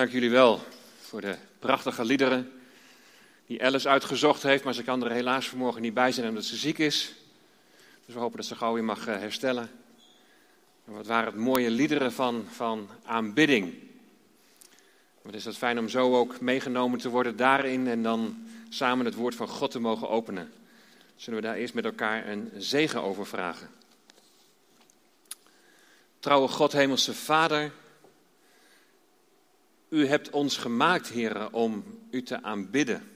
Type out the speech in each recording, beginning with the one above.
Dank jullie wel voor de prachtige liederen die Alice uitgezocht heeft, maar ze kan er helaas vanmorgen niet bij zijn omdat ze ziek is. Dus we hopen dat ze gauw weer mag eh, herstellen. En wat waren het mooie liederen van, van aanbidding. Wat is het fijn om zo ook meegenomen te worden daarin en dan samen het woord van God te mogen openen. Zullen we daar eerst met elkaar een zegen over vragen? Trouwe God, Hemelse Vader, u hebt ons gemaakt, heren, om u te aanbidden.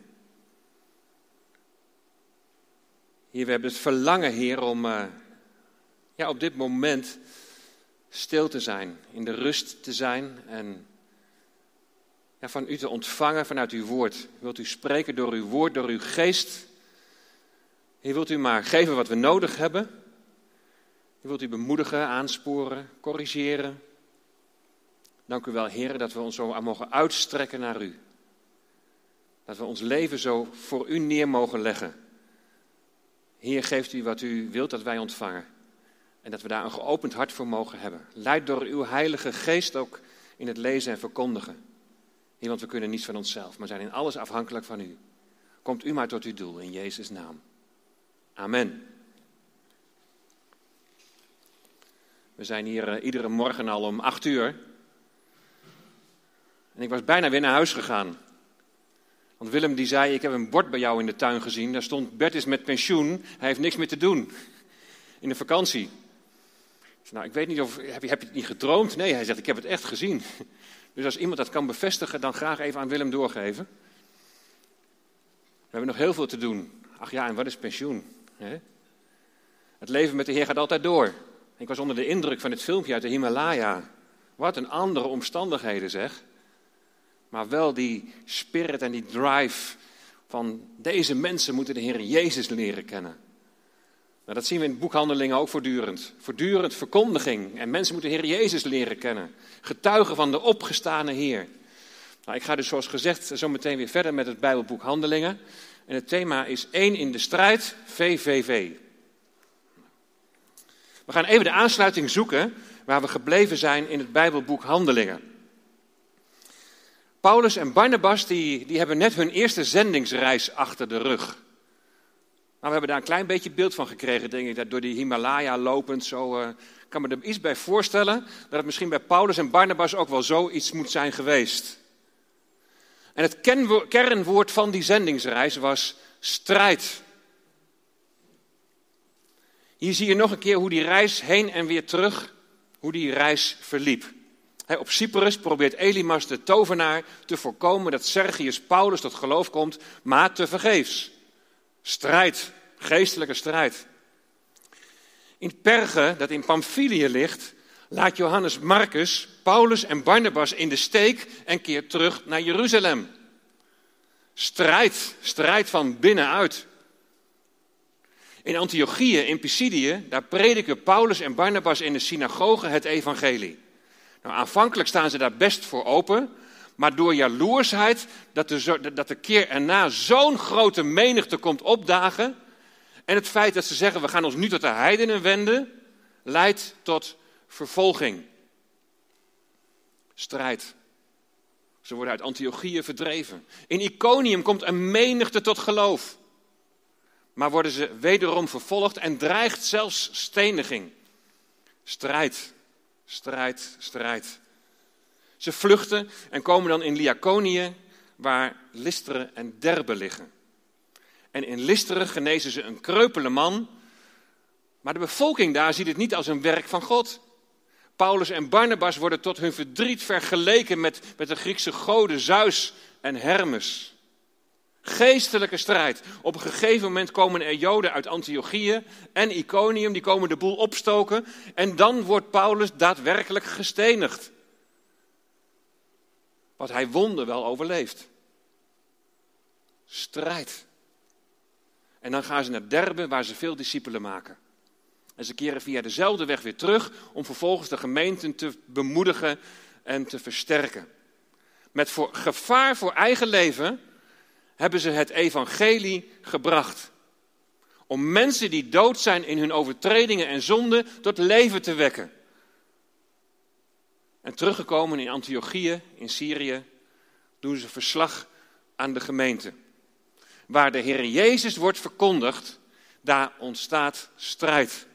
Hier, we hebben het verlangen, Heer, om uh, ja, op dit moment stil te zijn, in de rust te zijn en ja, van u te ontvangen vanuit uw woord. Wilt u spreken door uw woord, door uw geest? Heer, wilt u maar geven wat we nodig hebben? Wilt u bemoedigen, aansporen, corrigeren? Dank u wel, Heer, dat we ons zo mogen uitstrekken naar u. Dat we ons leven zo voor u neer mogen leggen. Heer, geeft u wat u wilt dat wij ontvangen. En dat we daar een geopend hart voor mogen hebben. Leid door uw heilige geest ook in het lezen en verkondigen. Heer, want we kunnen niets van onszelf, maar zijn in alles afhankelijk van u. Komt u maar tot uw doel in Jezus' naam. Amen. We zijn hier uh, iedere morgen al om acht uur. En ik was bijna weer naar huis gegaan. Want Willem die zei, ik heb een bord bij jou in de tuin gezien. Daar stond, Bert is met pensioen, hij heeft niks meer te doen. In de vakantie. Nou, ik weet niet of, heb je, heb je het niet gedroomd? Nee, hij zegt, ik heb het echt gezien. Dus als iemand dat kan bevestigen, dan graag even aan Willem doorgeven. We hebben nog heel veel te doen. Ach ja, en wat is pensioen? Het leven met de Heer gaat altijd door. Ik was onder de indruk van het filmpje uit de Himalaya. Wat een andere omstandigheden zeg maar wel die spirit en die drive van deze mensen moeten de Heer Jezus leren kennen. Nou, dat zien we in boekhandelingen ook voortdurend. Voortdurend verkondiging en mensen moeten de Heer Jezus leren kennen. Getuigen van de opgestane Heer. Nou, ik ga dus zoals gezegd zo meteen weer verder met het Bijbelboek Handelingen. En het thema is één in de strijd, VVV. We gaan even de aansluiting zoeken waar we gebleven zijn in het Bijbelboek Handelingen. Paulus en Barnabas die, die hebben net hun eerste zendingsreis achter de rug. Nou, we hebben daar een klein beetje beeld van gekregen, denk ik, dat door die Himalaya lopend zo. Uh, kan me er iets bij voorstellen dat het misschien bij Paulus en Barnabas ook wel zoiets moet zijn geweest. En het kernwoord van die zendingsreis was strijd. Hier zie je nog een keer hoe die reis heen en weer terug, hoe die reis verliep op Cyprus probeert Elimas de tovenaar te voorkomen dat Sergius Paulus tot geloof komt, maar te vergeefs. Strijd, geestelijke strijd. In Perge, dat in Pamphylië ligt, laat Johannes Marcus Paulus en Barnabas in de steek en keert terug naar Jeruzalem. Strijd, strijd van binnenuit. In Antiochië, in Pisidië, daar prediken Paulus en Barnabas in de synagoge het evangelie. Nou, aanvankelijk staan ze daar best voor open, maar door jaloersheid, dat de, dat de keer erna zo'n grote menigte komt opdagen, en het feit dat ze zeggen, we gaan ons nu tot de heidenen wenden, leidt tot vervolging. Strijd. Ze worden uit Antiochieën verdreven. In Iconium komt een menigte tot geloof. Maar worden ze wederom vervolgd en dreigt zelfs steniging. Strijd strijd, strijd. Ze vluchten en komen dan in Lyconië, waar Listeren en Derbe liggen. En in Listeren genezen ze een kreupele man, maar de bevolking daar ziet het niet als een werk van God. Paulus en Barnabas worden tot hun verdriet vergeleken met, met de Griekse goden Zeus en Hermes. Geestelijke strijd. Op een gegeven moment komen er Joden uit Antiochië en Iconium, die komen de boel opstoken. En dan wordt Paulus daadwerkelijk gestenigd. Wat hij wonde wel overleeft. Strijd. En dan gaan ze naar Derbe, waar ze veel discipelen maken. En ze keren via dezelfde weg weer terug om vervolgens de gemeenten te bemoedigen en te versterken. Met voor gevaar voor eigen leven hebben ze het evangelie gebracht. Om mensen die dood zijn in hun overtredingen en zonden tot leven te wekken. En teruggekomen in Antiochië, in Syrië, doen ze verslag aan de gemeente. Waar de Heer Jezus wordt verkondigd, daar ontstaat strijd.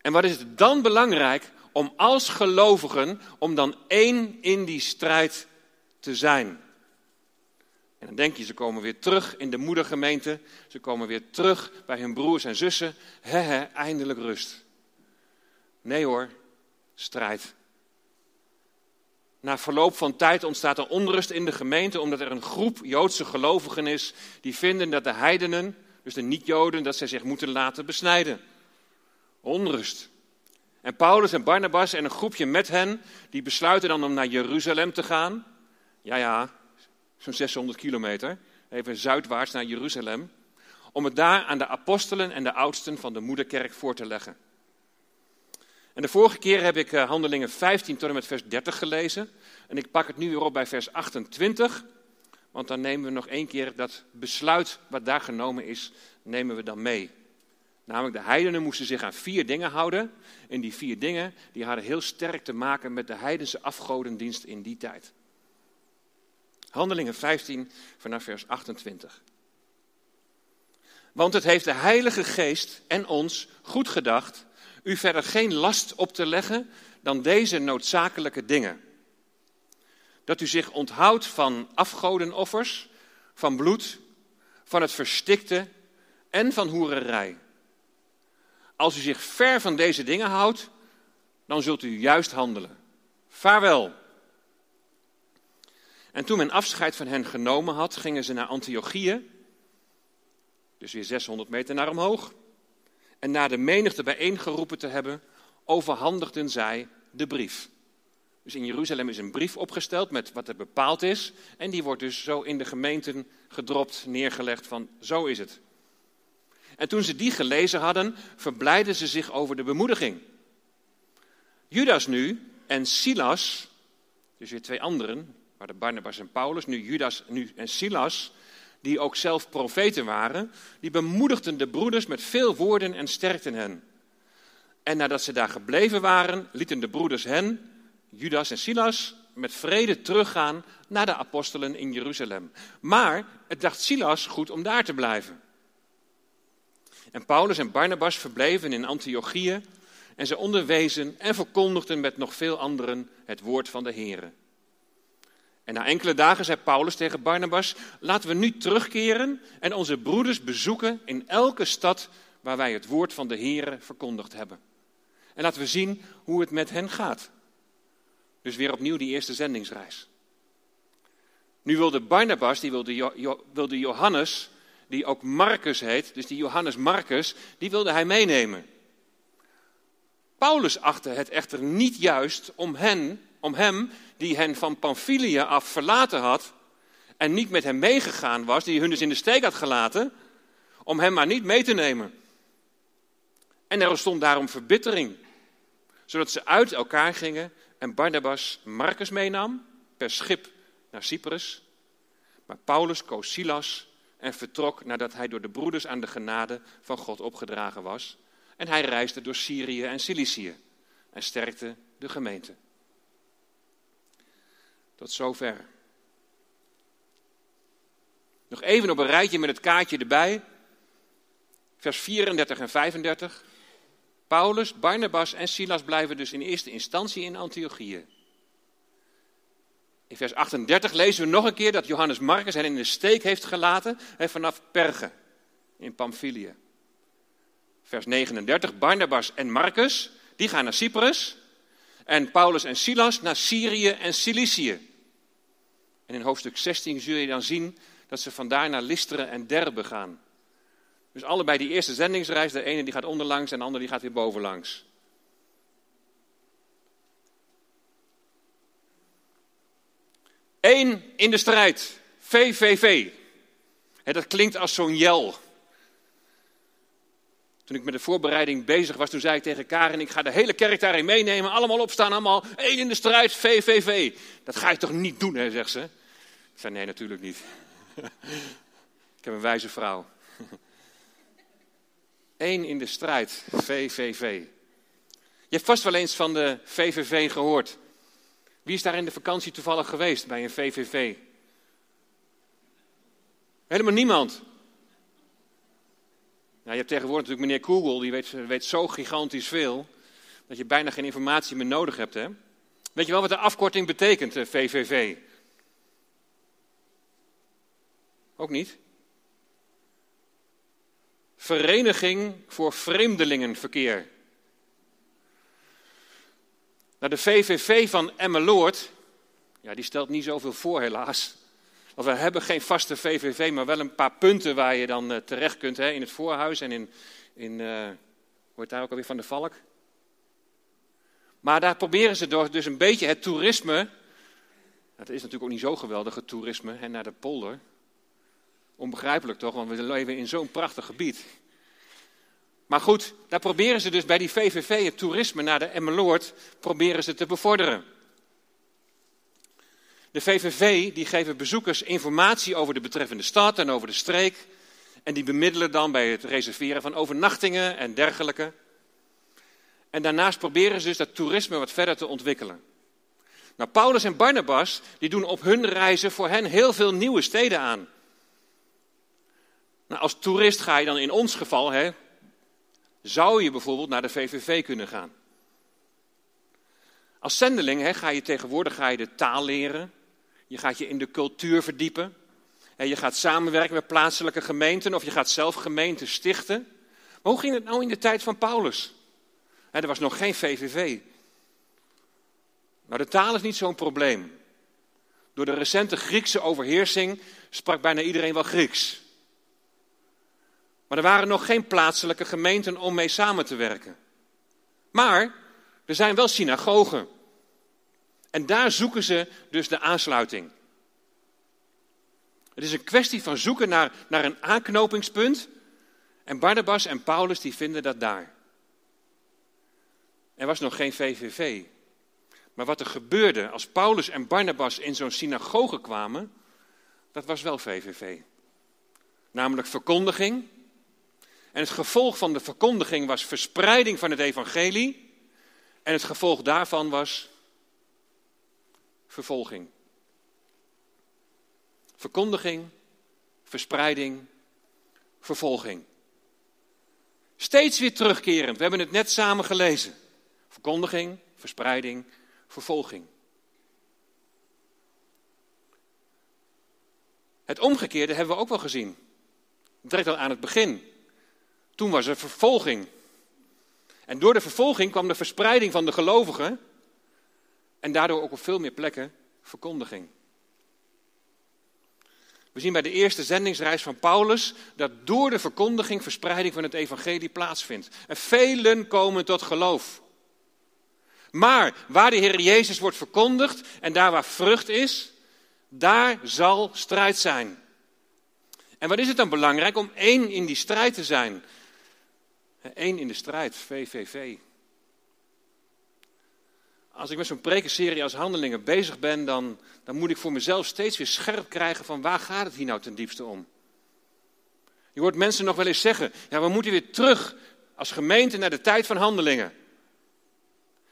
En wat is het dan belangrijk om als gelovigen, om dan één in die strijd te zijn? En dan denk je, ze komen weer terug in de moedergemeente. Ze komen weer terug bij hun broers en zussen. He, eindelijk rust. Nee hoor, strijd. Na verloop van tijd ontstaat er onrust in de gemeente, omdat er een groep Joodse gelovigen is die vinden dat de heidenen, dus de niet-Joden, dat zij zich moeten laten besnijden. Onrust. En Paulus en Barnabas en een groepje met hen, die besluiten dan om naar Jeruzalem te gaan. Ja, ja, zo'n 600 kilometer, even zuidwaarts naar Jeruzalem, om het daar aan de apostelen en de oudsten van de moederkerk voor te leggen. En de vorige keer heb ik eh, Handelingen 15 tot en met vers 30 gelezen. En ik pak het nu weer op bij vers 28. Want dan nemen we nog één keer dat besluit wat daar genomen is, nemen we dan mee. Namelijk de heidenen moesten zich aan vier dingen houden. En die vier dingen die hadden heel sterk te maken met de heidense afgodendienst in die tijd. Handelingen 15 vanaf vers 28. Want het heeft de Heilige Geest en ons goed gedacht u verder geen last op te leggen dan deze noodzakelijke dingen. Dat u zich onthoudt van afgodenoffers, van bloed, van het verstikte en van hoererij. Als u zich ver van deze dingen houdt, dan zult u juist handelen. Vaarwel. En toen men afscheid van hen genomen had, gingen ze naar Antiochië, dus weer 600 meter naar omhoog. En na de menigte bijeengeroepen te hebben, overhandigden zij de brief. Dus in Jeruzalem is een brief opgesteld met wat er bepaald is. En die wordt dus zo in de gemeenten gedropt, neergelegd van zo is het. En toen ze die gelezen hadden, verblijden ze zich over de bemoediging. Judas nu en Silas, dus weer twee anderen, waren Barnabas en Paulus, nu Judas nu en Silas, die ook zelf profeten waren, die bemoedigden de broeders met veel woorden en sterkten hen. En nadat ze daar gebleven waren, lieten de broeders hen, Judas en Silas, met vrede teruggaan naar de apostelen in Jeruzalem. Maar het dacht Silas goed om daar te blijven. En Paulus en Barnabas verbleven in Antiochië en ze onderwezen en verkondigden met nog veel anderen het woord van de Here. En na enkele dagen zei Paulus tegen Barnabas: Laten we nu terugkeren en onze broeders bezoeken in elke stad waar wij het woord van de Here verkondigd hebben. En laten we zien hoe het met hen gaat. Dus weer opnieuw die eerste zendingsreis. Nu wilde Barnabas, die wilde, wilde Johannes, die ook Marcus heet, dus die Johannes Marcus, die wilde hij meenemen. Paulus achtte het echter niet juist om hen om hem, die hen van Pamphylië af verlaten had en niet met hem meegegaan was, die hun dus in de steek had gelaten, om hem maar niet mee te nemen. En er ontstond daarom verbittering, zodat ze uit elkaar gingen en Barnabas Marcus meenam per schip naar Cyprus. Maar Paulus koos Silas en vertrok nadat hij door de broeders aan de genade van God opgedragen was. En hij reisde door Syrië en Cilicië en sterkte de gemeente. Tot zover. Nog even op een rijtje met het kaartje erbij. Vers 34 en 35. Paulus, Barnabas en Silas blijven dus in eerste instantie in Antiochië. In vers 38 lezen we nog een keer dat Johannes Marcus hen in de steek heeft gelaten vanaf Perge in Pamphylië. Vers 39, Barnabas en Marcus, die gaan naar Cyprus. En Paulus en Silas naar Syrië en Cilicië. En in hoofdstuk 16 zul je dan zien dat ze vandaar naar Listeren en Derbe gaan. Dus allebei die eerste zendingsreis, de ene die gaat onderlangs en de andere die gaat weer bovenlangs. Eén in de strijd, VVV. dat klinkt als zo'n jel. Toen ik met de voorbereiding bezig was, toen zei ik tegen Karen, ik ga de hele kerk daarin meenemen, allemaal opstaan, allemaal één in de strijd, VVV. Dat ga je toch niet doen, hè, zegt ze. Ik zei, nee, natuurlijk niet. ik heb een wijze vrouw. Eén in de strijd, VVV. Je hebt vast wel eens van de VVV gehoord. Wie is daar in de vakantie toevallig geweest bij een VVV? Helemaal niemand. Nou, je hebt tegenwoordig natuurlijk meneer Google, die weet, weet zo gigantisch veel, dat je bijna geen informatie meer nodig hebt. Hè? Weet je wel wat de afkorting betekent, VVV? Ook niet? Vereniging voor Vreemdelingenverkeer. Nou, de VVV van Emmeloord, ja, die stelt niet zoveel voor helaas. Want we hebben geen vaste VVV, maar wel een paar punten waar je dan uh, terecht kunt. Hè, in het voorhuis en in, in uh, hoe daar ook alweer van de valk. Maar daar proberen ze door dus een beetje het toerisme. Dat is natuurlijk ook niet zo geweldig, het toerisme hè, naar de polder. Onbegrijpelijk toch, want we leven in zo'n prachtig gebied. Maar goed, daar proberen ze dus bij die VVV het toerisme naar de Emmeloord proberen ze te bevorderen. De VVV die geven bezoekers informatie over de betreffende stad en over de streek. En die bemiddelen dan bij het reserveren van overnachtingen en dergelijke. En daarnaast proberen ze dus dat toerisme wat verder te ontwikkelen. Nou, Paulus en Barnabas die doen op hun reizen voor hen heel veel nieuwe steden aan. Nou, als toerist ga je dan in ons geval, hè, zou je bijvoorbeeld naar de VVV kunnen gaan. Als zendeling hè, ga je tegenwoordig ga je de taal leren. Je gaat je in de cultuur verdiepen. Je gaat samenwerken met plaatselijke gemeenten of je gaat zelf gemeenten stichten. Maar hoe ging het nou in de tijd van Paulus? Er was nog geen VVV. Nou, de taal is niet zo'n probleem. Door de recente Griekse overheersing sprak bijna iedereen wel Grieks. Maar er waren nog geen plaatselijke gemeenten om mee samen te werken. Maar er zijn wel synagogen. En daar zoeken ze dus de aansluiting. Het is een kwestie van zoeken naar, naar een aanknopingspunt. En Barnabas en Paulus die vinden dat daar. Er was nog geen VVV. Maar wat er gebeurde als Paulus en Barnabas in zo'n synagoge kwamen, dat was wel VVV. Namelijk verkondiging. En het gevolg van de verkondiging was verspreiding van het evangelie. En het gevolg daarvan was vervolging. Verkondiging, verspreiding, vervolging. Steeds weer terugkerend. We hebben het net samen gelezen. Verkondiging, verspreiding, vervolging. Het omgekeerde hebben we ook wel gezien. Direct al aan het begin. Toen was er vervolging. En door de vervolging kwam de verspreiding van de gelovigen. En daardoor ook op veel meer plekken verkondiging. We zien bij de eerste zendingsreis van Paulus dat door de verkondiging verspreiding van het evangelie plaatsvindt. En velen komen tot geloof. Maar waar de Heer Jezus wordt verkondigd en daar waar vrucht is, daar zal strijd zijn. En wat is het dan belangrijk om één in die strijd te zijn? Eén in de strijd, VVV. Als ik met zo'n prekenserie als handelingen bezig ben, dan, dan moet ik voor mezelf steeds weer scherp krijgen van waar gaat het hier nou ten diepste om. Je hoort mensen nog wel eens zeggen, ja we moeten weer terug als gemeente naar de tijd van handelingen.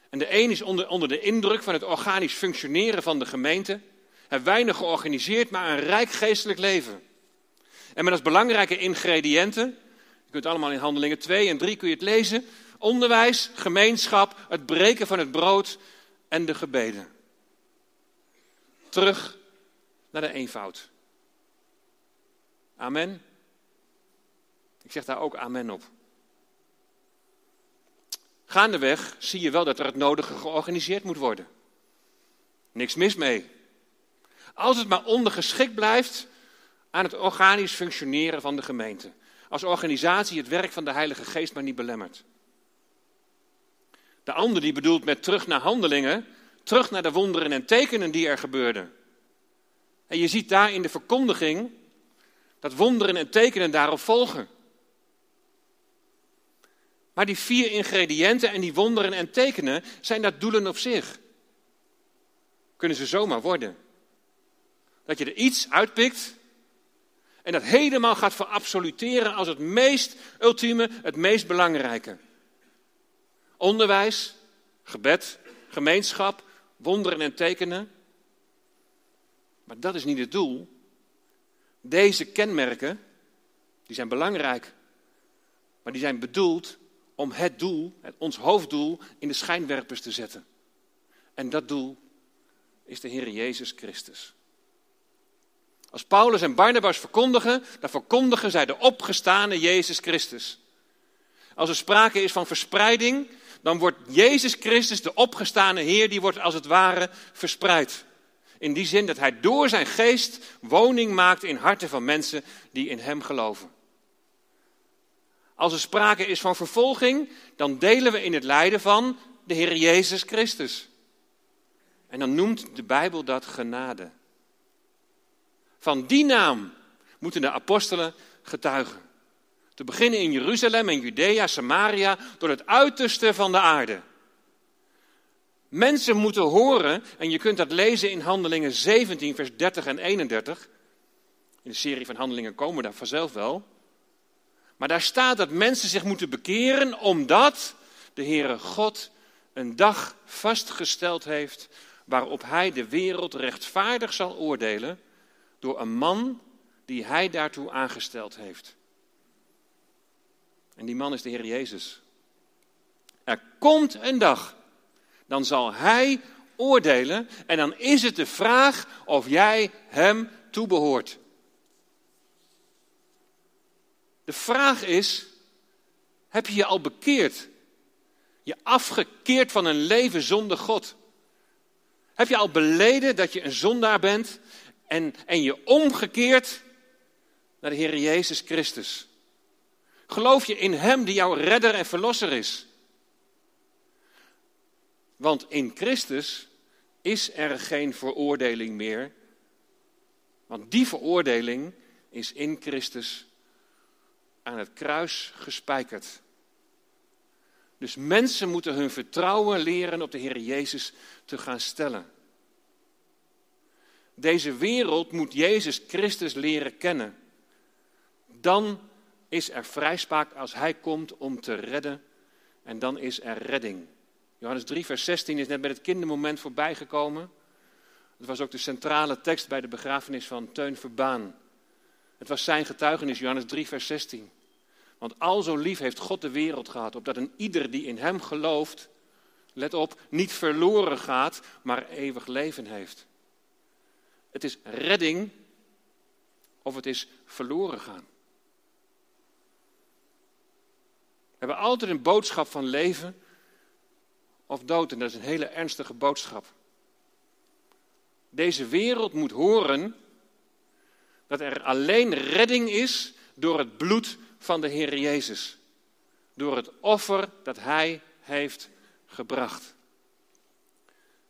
En de een is onder, onder de indruk van het organisch functioneren van de gemeente. Hij weinig georganiseerd, maar een rijk geestelijk leven. En met als belangrijke ingrediënten je kunt allemaal in Handelingen 2 en 3 kun je het lezen. Onderwijs, gemeenschap, het breken van het brood en de gebeden. Terug naar de eenvoud. Amen. Ik zeg daar ook amen op. Gaandeweg zie je wel dat er het nodige georganiseerd moet worden. Niks mis mee. Als het maar ondergeschikt blijft aan het organisch functioneren van de gemeente als organisatie het werk van de Heilige Geest maar niet belemmert. De ander die bedoelt met terug naar handelingen, terug naar de wonderen en tekenen die er gebeurden. En je ziet daar in de verkondiging dat wonderen en tekenen daarop volgen. Maar die vier ingrediënten en die wonderen en tekenen zijn dat doelen op zich. Kunnen ze zomaar worden. Dat je er iets uitpikt en dat helemaal gaat verabsoluteren als het meest ultieme, het meest belangrijke. Onderwijs, gebed, gemeenschap, wonderen en tekenen. Maar dat is niet het doel. Deze kenmerken, die zijn belangrijk, maar die zijn bedoeld om het doel, ons hoofddoel, in de schijnwerpers te zetten. En dat doel is de Heer Jezus Christus. Als Paulus en Barnabas verkondigen, dan verkondigen zij de opgestane Jezus Christus. Als er sprake is van verspreiding, dan wordt Jezus Christus, de opgestane Heer, die wordt als het ware verspreid. In die zin dat hij door zijn geest woning maakt in harten van mensen die in hem geloven. Als er sprake is van vervolging, dan delen we in het lijden van de Heer Jezus Christus. En dan noemt de Bijbel dat genade. Van die naam moeten de apostelen getuigen. Te beginnen in Jeruzalem en Judea, Samaria, door het uiterste van de aarde. Mensen moeten horen, en je kunt dat lezen in Handelingen 17, vers 30 en 31. In de serie van Handelingen komen daar vanzelf wel. Maar daar staat dat mensen zich moeten bekeren omdat de Heere God een dag vastgesteld heeft waarop Hij de wereld rechtvaardig zal oordelen door een man die Hij daartoe aangesteld heeft. En die man is de Heer Jezus. Er komt een dag, dan zal Hij oordelen en dan is het de vraag of jij Hem toebehoort. De vraag is, heb je je al bekeerd? Je afgekeerd van een leven zonder God? Heb je al beleden dat je een zondaar bent en, en je omgekeerd naar de Heer Jezus Christus? Geloof je in Hem die jouw redder en verlosser is? Want in Christus is er geen veroordeling meer. Want die veroordeling is in Christus aan het kruis gespijkerd. Dus mensen moeten hun vertrouwen leren op de Heer Jezus te gaan stellen. Deze wereld moet Jezus Christus leren kennen. Dan is er vrijspraak als Hij komt om te redden. En dan is er redding. Johannes 3, vers 16 is net bij het kindermoment voorbijgekomen. Het was ook de centrale tekst bij de begrafenis van Teun Verbaan. Het was zijn getuigenis, Johannes 3, vers 16. Want al zo lief heeft God de wereld gehad, opdat een ieder die in hem gelooft, let op, niet verloren gaat, maar eeuwig leven heeft. Het is redding of het is verloren gaan. We hebben altijd een boodschap van leven of dood en dat is een hele ernstige boodschap. Deze wereld moet horen dat er alleen redding is door het bloed van de Heer Jezus. Door het offer dat Hij heeft gebracht.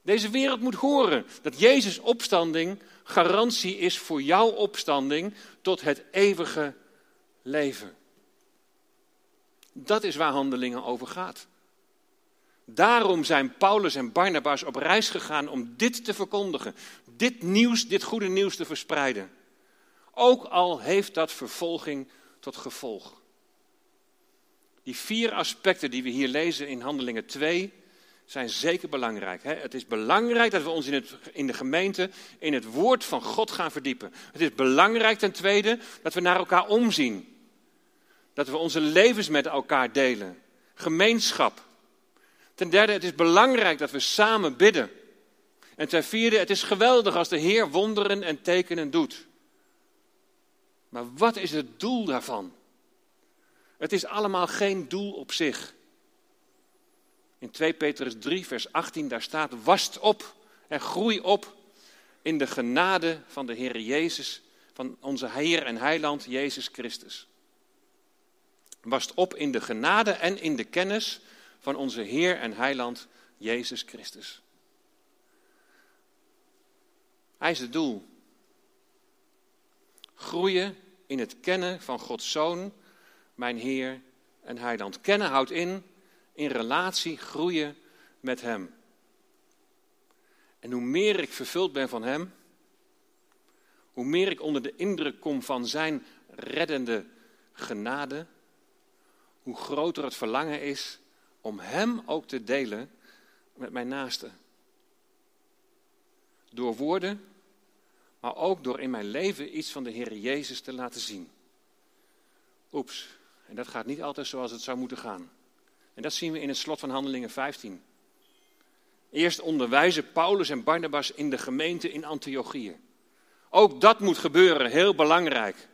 Deze wereld moet horen dat Jezus' opstanding garantie is voor jouw opstanding tot het eeuwige leven. Dat is waar handelingen over gaat. Daarom zijn Paulus en Barnabas op reis gegaan om dit te verkondigen. Dit nieuws, dit goede nieuws te verspreiden. Ook al heeft dat vervolging tot gevolg. Die vier aspecten die we hier lezen in Handelingen 2 zijn zeker belangrijk. Het is belangrijk dat we ons in, het, in de gemeente in het woord van God gaan verdiepen. Het is belangrijk ten tweede dat we naar elkaar omzien. Dat we onze levens met elkaar delen. Gemeenschap. Ten derde, het is belangrijk dat we samen bidden. En ten vierde, het is geweldig als de Heer wonderen en tekenen doet. Maar wat is het doel daarvan? Het is allemaal geen doel op zich. In 2 Petrus 3, vers 18, daar staat: Wast op en groei op in de genade van de Heer Jezus, van onze Heer en Heiland Jezus Christus. Wast op in de genade en in de kennis van onze Heer en Heiland Jezus Christus. Hij is het doel. Groeien in het kennen van Gods Zoon, mijn Heer en Heiland. Kennen houdt in, in relatie groeien met Hem. En hoe meer ik vervuld ben van Hem, hoe meer ik onder de indruk kom van Zijn reddende genade, hoe groter het verlangen is om Hem ook te delen met mijn naasten. door woorden, maar ook door in mijn leven iets van de Heer Jezus te laten zien. Oeps, en dat gaat niet altijd zoals het zou moeten gaan. En dat zien we in het slot van Handelingen 15. Eerst onderwijzen Paulus en Barnabas in de gemeente in Antiochië. Ook dat moet gebeuren, heel belangrijk.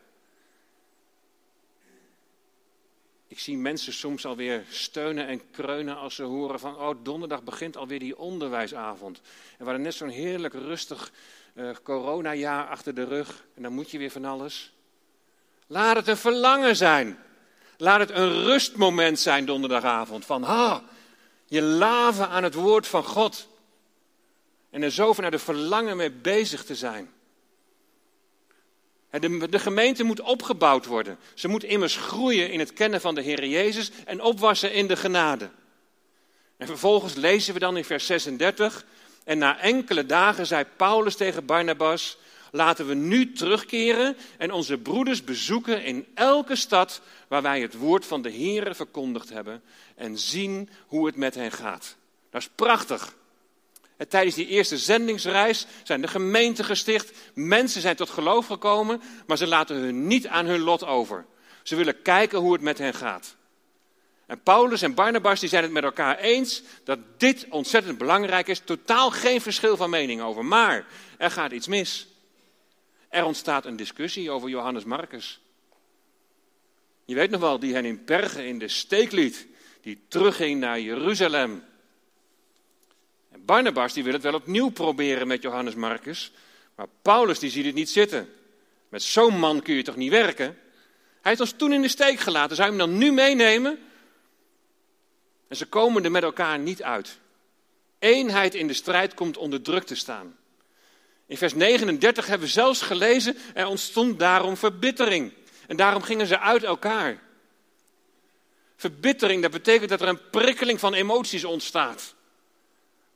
Ik zie mensen soms alweer steunen en kreunen als ze horen van, oh donderdag begint alweer die onderwijsavond. En we hadden net zo'n heerlijk rustig uh, coronajaar achter de rug en dan moet je weer van alles. Laat het een verlangen zijn. Laat het een rustmoment zijn donderdagavond. Van, ha, je laven aan het woord van God. En er zo vanuit de verlangen mee bezig te zijn. De, de gemeente moet opgebouwd worden. Ze moet immers groeien in het kennen van de Heer Jezus en opwassen in de genade. En vervolgens lezen we dan in vers 36. En na enkele dagen zei Paulus tegen Barnabas: Laten we nu terugkeren en onze broeders bezoeken in elke stad waar wij het woord van de Heer verkondigd hebben en zien hoe het met hen gaat. Dat is prachtig. En tijdens die eerste zendingsreis zijn de gemeenten gesticht, mensen zijn tot geloof gekomen, maar ze laten hun niet aan hun lot over. Ze willen kijken hoe het met hen gaat. En Paulus en Barnabas die zijn het met elkaar eens dat dit ontzettend belangrijk is. Totaal geen verschil van mening over. Maar er gaat iets mis. Er ontstaat een discussie over Johannes Marcus. Je weet nog wel, die hen in Pergen in de steek liet. Die terugging naar Jeruzalem. En Barnabas die wil het wel opnieuw proberen met Johannes Marcus. Maar Paulus die ziet het niet zitten. Met zo'n man kun je toch niet werken? Hij heeft ons toen in de steek gelaten. Zou je hem dan nu meenemen? En ze komen er met elkaar niet uit. Eenheid in de strijd komt onder druk te staan. In vers 39 hebben we zelfs gelezen, er ontstond daarom verbittering. En daarom gingen ze uit elkaar. Verbittering, dat betekent dat er een prikkeling van emoties ontstaat.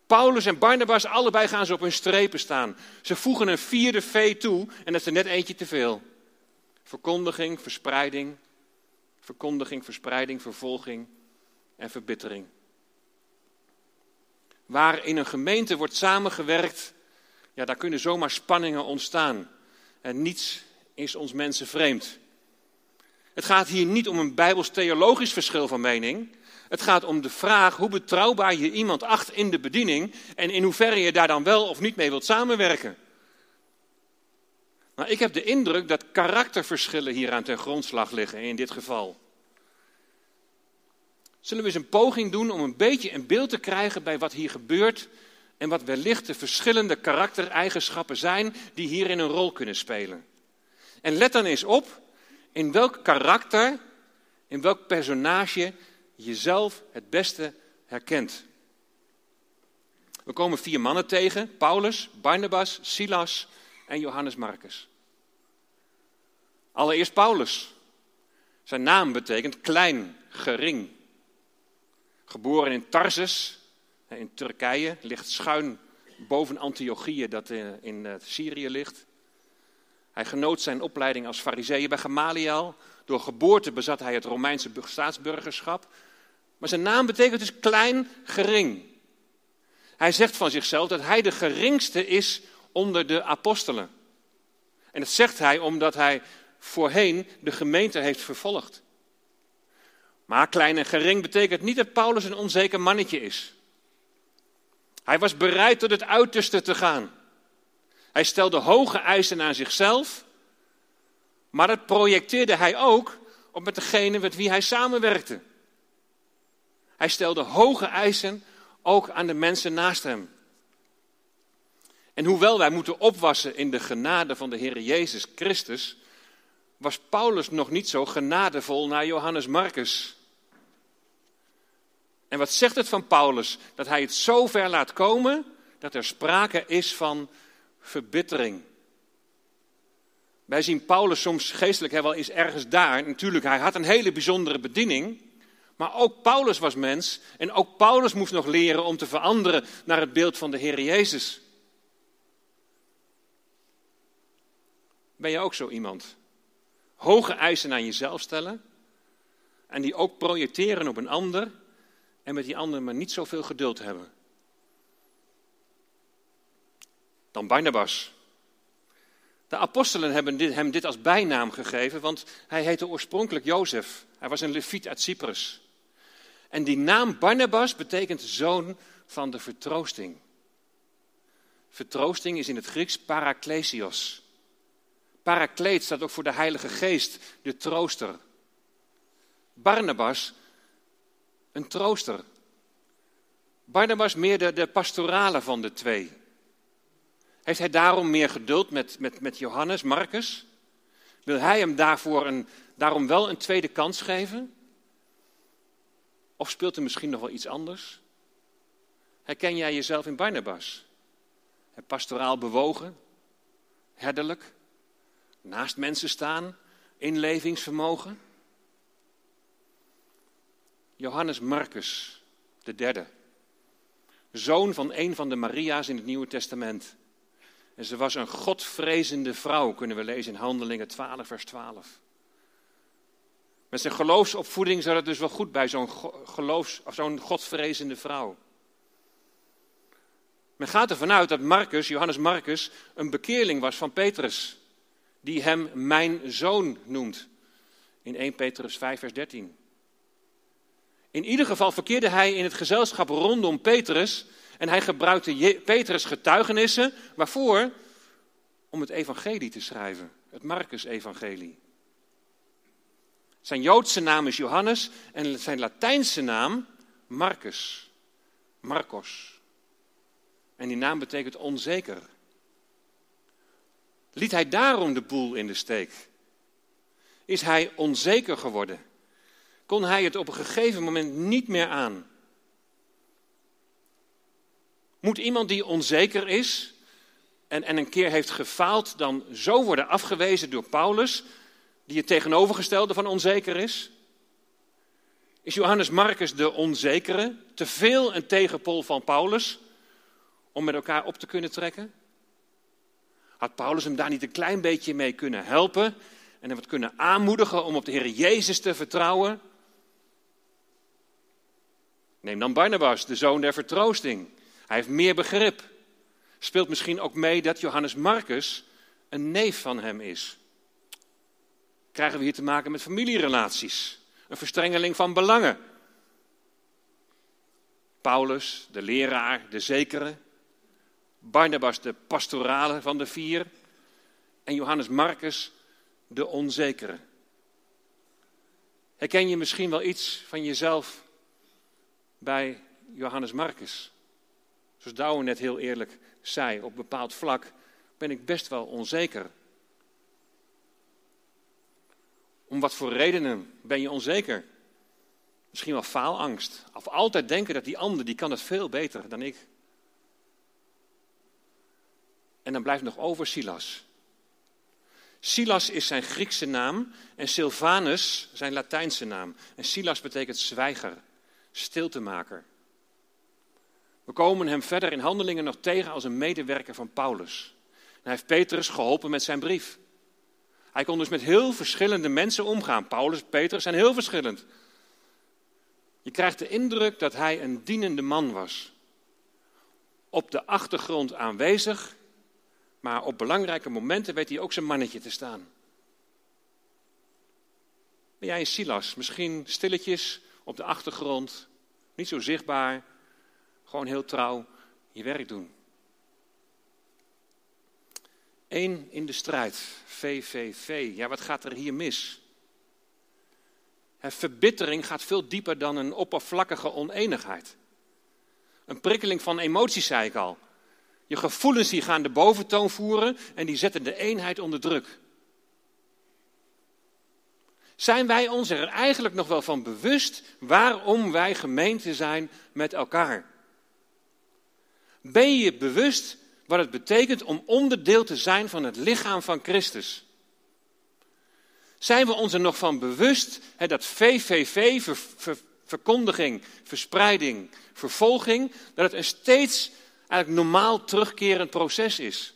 Paulus en Barnabas, allebei gaan ze op hun strepen staan. Ze voegen een vierde V toe en dat is er net eentje te veel. Verkondiging, verspreiding, verkondiging, verspreiding, vervolging en verbittering. Waar in een gemeente wordt samengewerkt, ja, daar kunnen zomaar spanningen ontstaan. En niets is ons mensen vreemd. Het gaat hier niet om een bijbels-theologisch verschil van mening. Het gaat om de vraag hoe betrouwbaar je iemand acht in de bediening en in hoeverre je daar dan wel of niet mee wilt samenwerken. Maar ik heb de indruk dat karakterverschillen hier aan ten grondslag liggen in dit geval. Zullen we eens een poging doen om een beetje een beeld te krijgen bij wat hier gebeurt en wat wellicht de verschillende karaktereigenschappen zijn die hierin een rol kunnen spelen? En let dan eens op in welk karakter, in welk personage jezelf het beste herkent. We komen vier mannen tegen: Paulus, Barnabas, Silas en Johannes Marcus. Allereerst Paulus. Zijn naam betekent klein, gering. Geboren in Tarsus, in Turkije, ligt schuin boven Antiochië, dat eh, in eh, Syrië ligt. Hij genoot zijn opleiding als fariseeën bij Gamaliel. Door geboorte bezat hij het Romeinse staatsburgerschap. Maar zijn naam betekent dus klein, gering. Hij zegt van zichzelf dat hij de geringste is onder de apostelen. En dat zegt hij omdat hij voorheen de gemeente heeft vervolgd. Maar klein en gering betekent niet dat Paulus een onzeker mannetje is. Hij was bereid tot het uiterste te gaan. Hij stelde hoge eisen aan zichzelf, maar dat projecteerde hij ook op met degene met wie hij samenwerkte. Hij stelde hoge eisen ook aan de mensen naast hem. En hoewel wij moeten opwassen in de genade van de Heer Jezus Christus, was Paulus nog niet zo genadevol naar Johannes Marcus. En wat zegt het van Paulus? Dat hij het zo ver laat komen dat er sprake is van verbittering. Wij zien Paulus soms geestelijk hij wel eens ergens daar. Natuurlijk, hij had een hele bijzondere bediening. Maar ook Paulus was mens. En ook Paulus moest nog leren om te veranderen naar het beeld van de Heer Jezus. Ben je ook zo iemand? Hoge eisen aan jezelf stellen. En die ook projecteren op een ander. En met die ander maar niet zoveel geduld hebben. dan Barnabas. De apostelen hebben hem dit als bijnaam gegeven, want hij heette oorspronkelijk Jozef. Hij was een leviet uit Cyprus. En die naam Barnabas betekent zoon van de vertroosting. Vertroosting is in het Grieks paraklesios. Parakleet staat ook voor de Heilige Geest, de trooster. Barnabas, een trooster. Barnabas meer de, de pastorale van de twee. Heeft hij daarom meer geduld met, met, met Johannes, Marcus? Wil hij hem daarvoor een, daarom wel een tweede kans geven? Of speelt er misschien nog wel iets anders? Herken jij jezelf in Barnabas? Pastoraal bewogen, herderlijk, naast mensen staan, inlevingsvermogen. Johannes Marcus, de derde, zoon van een van de Maria's in het Nieuwe Testament. En ze was een godvrezende vrouw, kunnen we lezen in Handelingen 12, vers 12. Met zijn geloofsopvoeding zat het dus wel goed bij zo'n geloofs, of zo'n godvrezende vrouw. Men gaat ervan uit dat Marcus, Johannes Marcus, een bekeerling was van Petrus, die hem mijn zoon noemt. In 1 Petrus 5, vers 13. In ieder geval verkeerde hij in het gezelschap rondom Petrus en hij gebruikte Petrus getuigenissen. Waarvoor? Om het evangelie te schrijven, het Marcus-evangelie. Zijn Joodse naam is Johannes en zijn Latijnse naam Marcus. Marcos. En die naam betekent onzeker. Liet hij daarom de boel in de steek? Is hij onzeker geworden? Kon hij het op een gegeven moment niet meer aan? Moet iemand die onzeker is en, en een keer heeft gefaald, dan zo worden afgewezen door Paulus, die het tegenovergestelde van onzeker is? Is Johannes Marcus de onzekere, te veel een tegenpol van Paulus? om met elkaar op te kunnen trekken? Had Paulus hem daar niet een klein beetje mee kunnen helpen en hem wat kunnen aanmoedigen om op de Heer Jezus te vertrouwen? Neem dan Barnabas, de zoon der vertroosting. Hij heeft meer begrip. Speelt misschien ook mee dat Johannes Marcus een neef van hem is. Krijgen we hier te maken met familierelaties, een verstrengeling van belangen. Paulus, de leraar, de zekere, Barnabas de pastorale van de vier en Johannes Marcus de onzekere. Herken je misschien wel iets van jezelf bij Johannes Marcus? Zoals Douwe net heel eerlijk zei, op bepaald vlak ben ik best wel onzeker. Om wat voor redenen ben je onzeker? Misschien wel faalangst. Of altijd denken dat die ander, die kan het veel beter dan ik. En dan blijft nog over Silas. Silas is zijn Griekse naam en Silvanus zijn Latijnse naam. En Silas betekent zwijger, stiltemaker. We komen hem verder in handelingen nog tegen als een medewerker van Paulus. hij heeft Petrus geholpen met zijn brief. Hij kon dus met heel verschillende mensen omgaan. Paulus, Petrus zijn heel verschillend. Je krijgt de indruk dat hij een dienende man was. Op de achtergrond aanwezig maar op belangrijke momenten weet hij ook zijn mannetje te staan. Ben jij een Silas? Misschien stilletjes op de achtergrond, niet zo zichtbaar, gewoon heel trouw je werk doen. Eén in de strijd, VVV. Ja, wat gaat er hier mis? Verbittering gaat veel dieper dan een oppervlakkige oneenigheid. Een prikkeling van emoties, zei ik al. Je gevoelens die gaan de boventoon voeren en die zetten de eenheid onder druk. Zijn wij ons er eigenlijk nog wel van bewust waarom wij gemeente zijn met elkaar? Ben je bewust wat het betekent om onderdeel te zijn van het lichaam van Christus? Zijn we ons er nog van bewust dat VVV, verkondiging, verspreiding, vervolging, dat het een steeds eigenlijk normaal terugkerend proces is.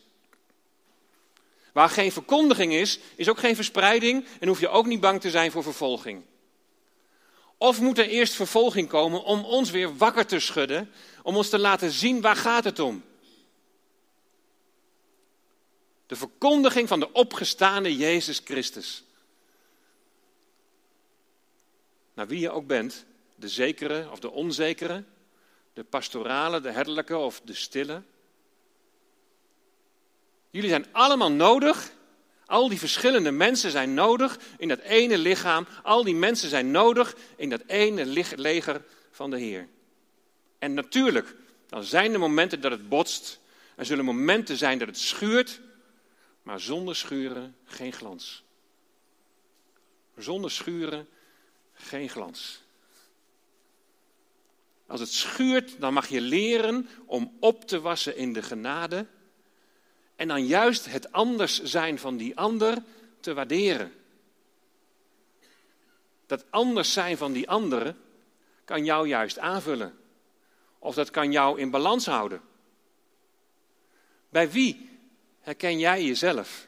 Waar geen verkondiging is, is ook geen verspreiding en hoef je ook niet bang te zijn voor vervolging. Of moet er eerst vervolging komen om ons weer wakker te schudden, om ons te laten zien waar gaat het om. De verkondiging van de opgestane Jezus Christus. Nou, wie je ook bent, de zekere of de onzekere, de pastorale, de herderlijke of de stille. Jullie zijn allemaal nodig. Al die verschillende mensen zijn nodig in dat ene lichaam. Al die mensen zijn nodig in dat ene leger van de Heer. En natuurlijk, dan zijn er momenten dat het botst. Er zullen momenten zijn dat het schuurt. Maar zonder schuren geen glans. Zonder schuren geen glans. Als het schuurt, dan mag je leren om op te wassen in de genade. En dan juist het anders zijn van die ander te waarderen. Dat anders zijn van die andere kan jou juist aanvullen. Of dat kan jou in balans houden. Bij wie herken jij jezelf?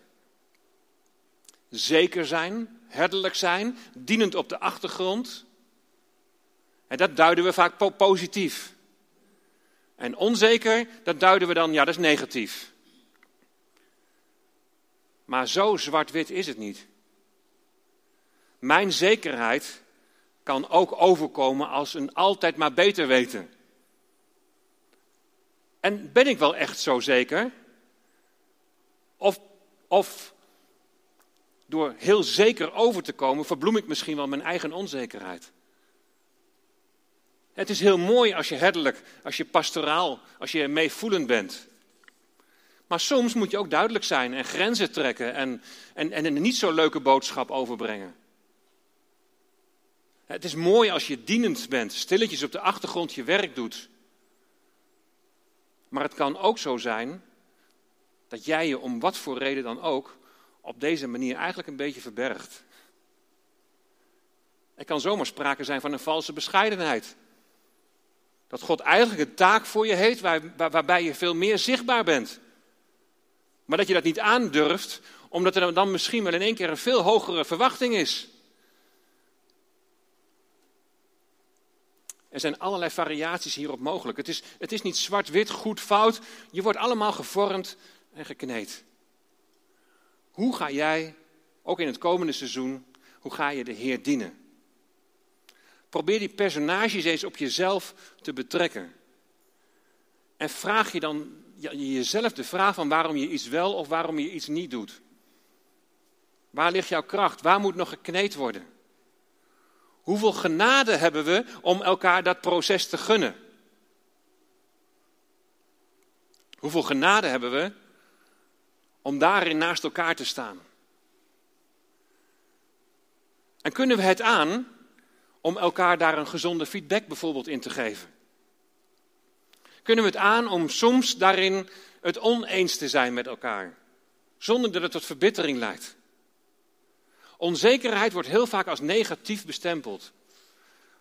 Zeker zijn, herderlijk zijn, dienend op de achtergrond. En dat duiden we vaak positief. En onzeker, dat duiden we dan, ja, dat is negatief. Maar zo zwart-wit is het niet. Mijn zekerheid kan ook overkomen als een altijd maar beter weten. En ben ik wel echt zo zeker? Of, of door heel zeker over te komen, verbloem ik misschien wel mijn eigen onzekerheid. Het is heel mooi als je herderlijk, als je pastoraal, als je meevoelend bent. Maar soms moet je ook duidelijk zijn en grenzen trekken en, en, en een niet zo leuke boodschap overbrengen. Het is mooi als je dienend bent, stilletjes op de achtergrond je werk doet. Maar het kan ook zo zijn dat jij je om wat voor reden dan ook op deze manier eigenlijk een beetje verbergt. Er kan zomaar sprake zijn van een valse bescheidenheid. Dat God eigenlijk een taak voor je heeft waar, waarbij je veel meer zichtbaar bent. Maar dat je dat niet aandurft, omdat er dan misschien wel in één keer een veel hogere verwachting is. Er zijn allerlei variaties hierop mogelijk. Het is, het is niet zwart-wit, goed, fout. Je wordt allemaal gevormd en gekneed. Hoe ga jij, ook in het komende seizoen, hoe ga je de Heer dienen? Probeer die personages eens op jezelf te betrekken. En vraag je dan jezelf de vraag van waarom je iets wel of waarom je iets niet doet. Waar ligt jouw kracht? Waar moet nog gekneed worden? Hoeveel genade hebben we om elkaar dat proces te gunnen? Hoeveel genade hebben we om daarin naast elkaar te staan? En kunnen we het aan om elkaar daar een gezonde feedback bijvoorbeeld in te geven? Kunnen we het aan om soms daarin het oneens te zijn met elkaar, zonder dat het tot verbittering leidt? Onzekerheid wordt heel vaak als negatief bestempeld,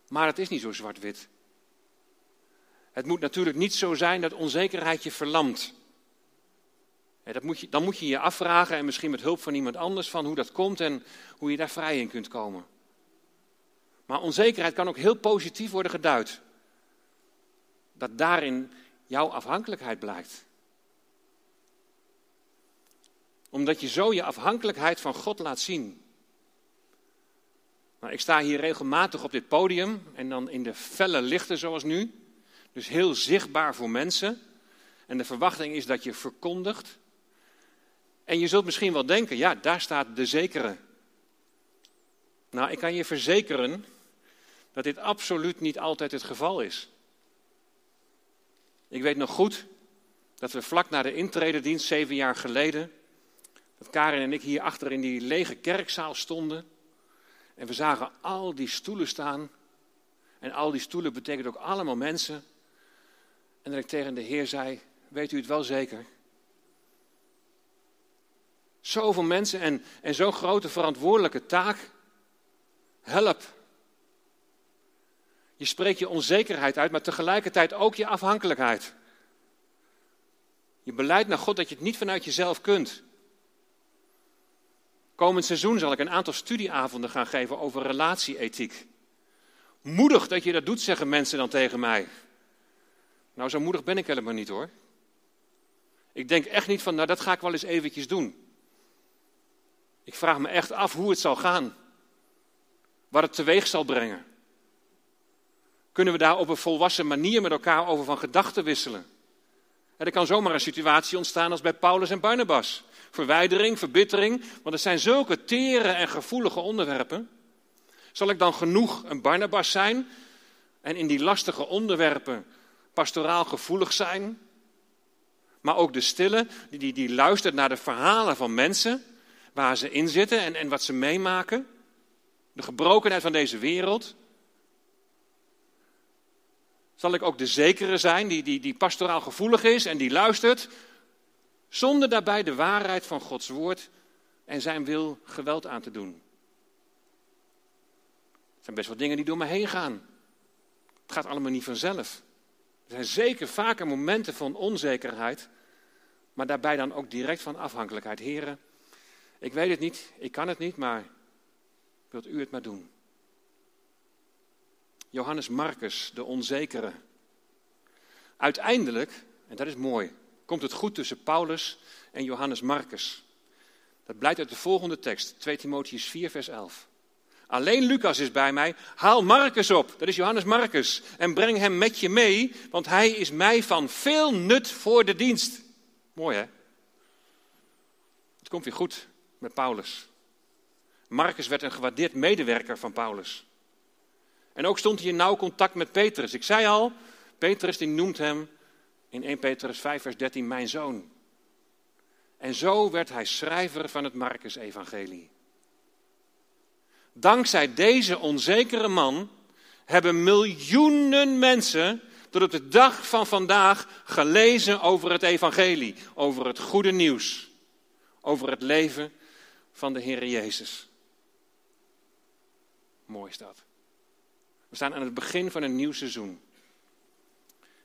maar het is niet zo zwart-wit. Het moet natuurlijk niet zo zijn dat onzekerheid je verlamt. Dat moet je, dan moet je je afvragen en misschien met hulp van iemand anders van hoe dat komt en hoe je daar vrij in kunt komen. Maar onzekerheid kan ook heel positief worden geduid. Dat daarin jouw afhankelijkheid blijkt. Omdat je zo je afhankelijkheid van God laat zien. Nou, ik sta hier regelmatig op dit podium en dan in de felle lichten zoals nu. Dus heel zichtbaar voor mensen. En de verwachting is dat je verkondigt. En je zult misschien wel denken, ja, daar staat de zekere. Nou, ik kan je verzekeren dat dit absoluut niet altijd het geval is. Ik weet nog goed dat we vlak na de intrededienst, zeven jaar geleden, dat Karin en ik hier achter in die lege kerkzaal stonden. En we zagen al die stoelen staan. En al die stoelen betekent ook allemaal mensen. En dat ik tegen de Heer zei: Weet u het wel zeker? Zoveel mensen en, en zo'n grote verantwoordelijke taak. Help. Je spreekt je onzekerheid uit, maar tegelijkertijd ook je afhankelijkheid. Je beleidt naar God dat je het niet vanuit jezelf kunt. Komend seizoen zal ik een aantal studieavonden gaan geven over relatieethiek. Moedig dat je dat doet, zeggen mensen dan tegen mij. Nou, zo moedig ben ik helemaal niet hoor. Ik denk echt niet van, nou dat ga ik wel eens eventjes doen. Ik vraag me echt af hoe het zal gaan. Wat het teweeg zal brengen. Kunnen we daar op een volwassen manier met elkaar over van gedachten wisselen? er kan zomaar een situatie ontstaan als bij Paulus en Barnabas. Verwijdering, verbittering, want het zijn zulke tere en gevoelige onderwerpen. Zal ik dan genoeg een Barnabas zijn en in die lastige onderwerpen pastoraal gevoelig zijn? Maar ook de stille, die, die, die luistert naar de verhalen van mensen, waar ze in zitten en, en wat ze meemaken. De gebrokenheid van deze wereld. Zal ik ook de zekere zijn, die, die, die pastoraal gevoelig is en die luistert, zonder daarbij de waarheid van Gods woord en zijn wil geweld aan te doen? Het zijn best wel dingen die door me heen gaan. Het gaat allemaal niet vanzelf. Er zijn zeker vaker momenten van onzekerheid, maar daarbij dan ook direct van afhankelijkheid. Heren, ik weet het niet, ik kan het niet, maar wilt u het maar doen? Johannes Marcus, de onzekere. Uiteindelijk, en dat is mooi, komt het goed tussen Paulus en Johannes Marcus. Dat blijkt uit de volgende tekst, 2 Timotheus 4, vers 11. Alleen Lucas is bij mij. Haal Marcus op, dat is Johannes Marcus, en breng hem met je mee, want hij is mij van veel nut voor de dienst. Mooi hè? Het komt weer goed met Paulus. Marcus werd een gewaardeerd medewerker van Paulus. En ook stond hij in nauw contact met Petrus. Ik zei al, Petrus die noemt hem in 1 Petrus 5 vers 13 mijn zoon. En zo werd hij schrijver van het Marcus-evangelie. Dankzij deze onzekere man hebben miljoenen mensen tot op de dag van vandaag gelezen over het evangelie, over het goede nieuws, over het leven van de Heer Jezus. Mooi is dat. We staan aan het begin van een nieuw seizoen.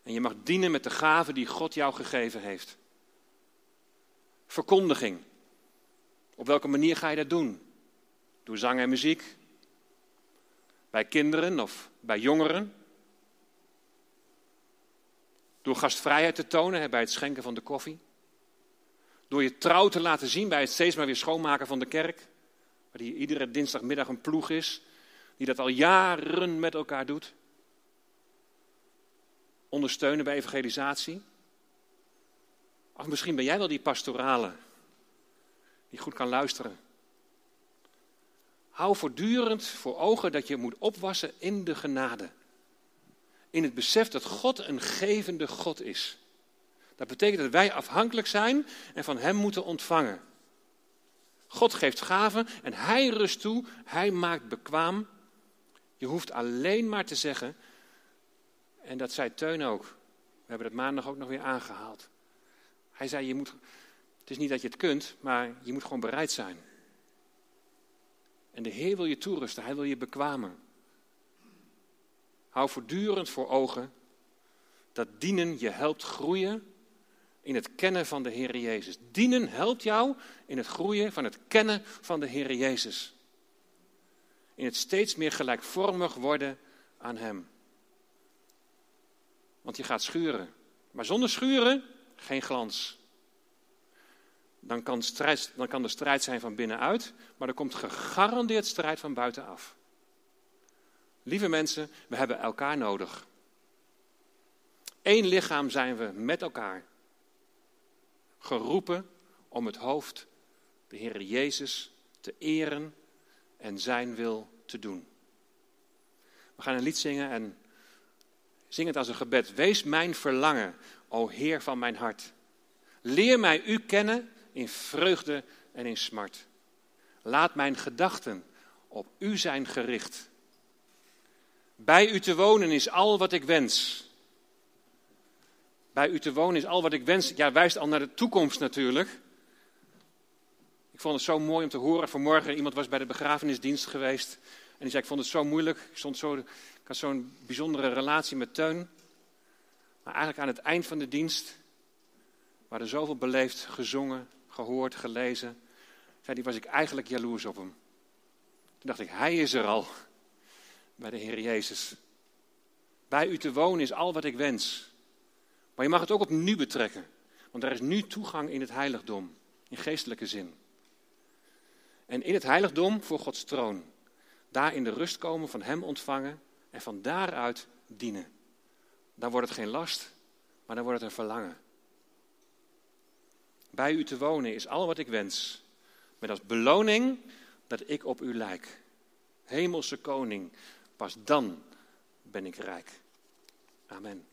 En je mag dienen met de gaven die God jou gegeven heeft. Verkondiging. Op welke manier ga je dat doen? Door zang en muziek? Bij kinderen of bij jongeren? Door gastvrijheid te tonen bij het schenken van de koffie? Door je trouw te laten zien bij het steeds maar weer schoonmaken van de kerk? Waar die iedere dinsdagmiddag een ploeg is die dat al jaren met elkaar doet. Ondersteunen bij evangelisatie. Of misschien ben jij wel die pastorale, die goed kan luisteren. Hou voortdurend voor ogen dat je moet opwassen in de genade. In het besef dat God een gevende God is. Dat betekent dat wij afhankelijk zijn en van Hem moeten ontvangen. God geeft gaven en Hij rust toe, Hij maakt bekwaam. Je hoeft alleen maar te zeggen, en dat zei Teun ook, we hebben het maandag ook nog weer aangehaald. Hij zei, je moet, het is niet dat je het kunt, maar je moet gewoon bereid zijn. En de Heer wil je toerusten, Hij wil je bekwamen. Hou voortdurend voor ogen dat dienen je helpt groeien in het kennen van de Heer Jezus. Dienen helpt jou in het groeien van het kennen van de Heer Jezus in het steeds meer gelijkvormig worden aan Hem. Want je gaat schuren. Maar zonder schuren geen glans. Dan kan, strijd, dan kan de strijd zijn van binnenuit, maar er komt gegarandeerd strijd van buitenaf. Lieve mensen, we hebben elkaar nodig. Eén lichaam zijn we met elkaar. Geroepen om het hoofd, de Heer Jezus, te eren en zijn wil te doen. We gaan een lied zingen en zing het als een gebed. Wees mijn verlangen, o Heer van mijn hart. Leer mij u kennen in vreugde en in smart. Laat mijn gedachten op u zijn gericht. Bij u te wonen is al wat ik wens. Bij u te wonen is al wat ik wens. Ja, wijst al naar de toekomst natuurlijk. Ik vond het zo mooi om te horen. Vanmorgen iemand was bij de begrafenisdienst geweest. En die zei, ik vond het zo moeilijk. Ik, stond zo, ik had zo'n bijzondere relatie met Teun. Maar eigenlijk aan het eind van de dienst, waar er zoveel beleefd gezongen, gehoord, gelezen, die, was ik eigenlijk jaloers op hem. Toen dacht ik, hij is er al, bij de Heer Jezus. Bij u te wonen is al wat ik wens. Maar je mag het ook op nu betrekken. Want er is nu toegang in het heiligdom, in geestelijke zin. En in het heiligdom voor Gods troon. Daar in de rust komen, van Hem ontvangen en van daaruit dienen. Dan wordt het geen last, maar dan wordt het een verlangen. Bij u te wonen is al wat ik wens. Met als beloning dat ik op u lijk. Hemelse koning, pas dan ben ik rijk. Amen.